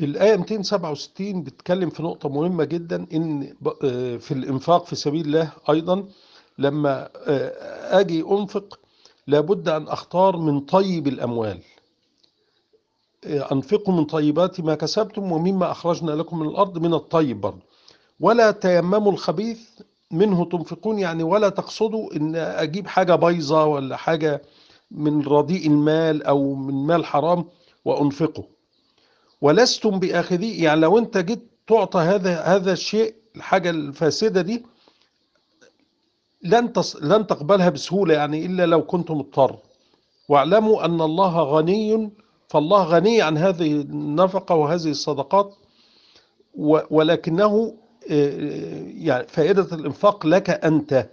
الآية 267 بتتكلم في نقطة مهمة جدا إن آه، في الإنفاق في سبيل الله أيضا لما آه، أجي أنفق لابد أن أختار من طيب الأموال. آه، أنفقوا من طيبات ما كسبتم ومما أخرجنا لكم من الأرض من الطيب برضه ولا تيمموا الخبيث منه تنفقون يعني ولا تقصدوا إن أجيب حاجة بايظة ولا حاجة من رديء المال أو من مال حرام وأنفقه. ولستم بآخذيه يعني لو أنت جيت تعطى هذا هذا الشيء الحاجة الفاسدة دي لن تص... لن تقبلها بسهولة يعني إلا لو كنت مضطر. واعلموا أن الله غني فالله غني عن هذه النفقة وهذه الصدقات و... ولكنه آه، يعني فائدة الإنفاق لك أنت.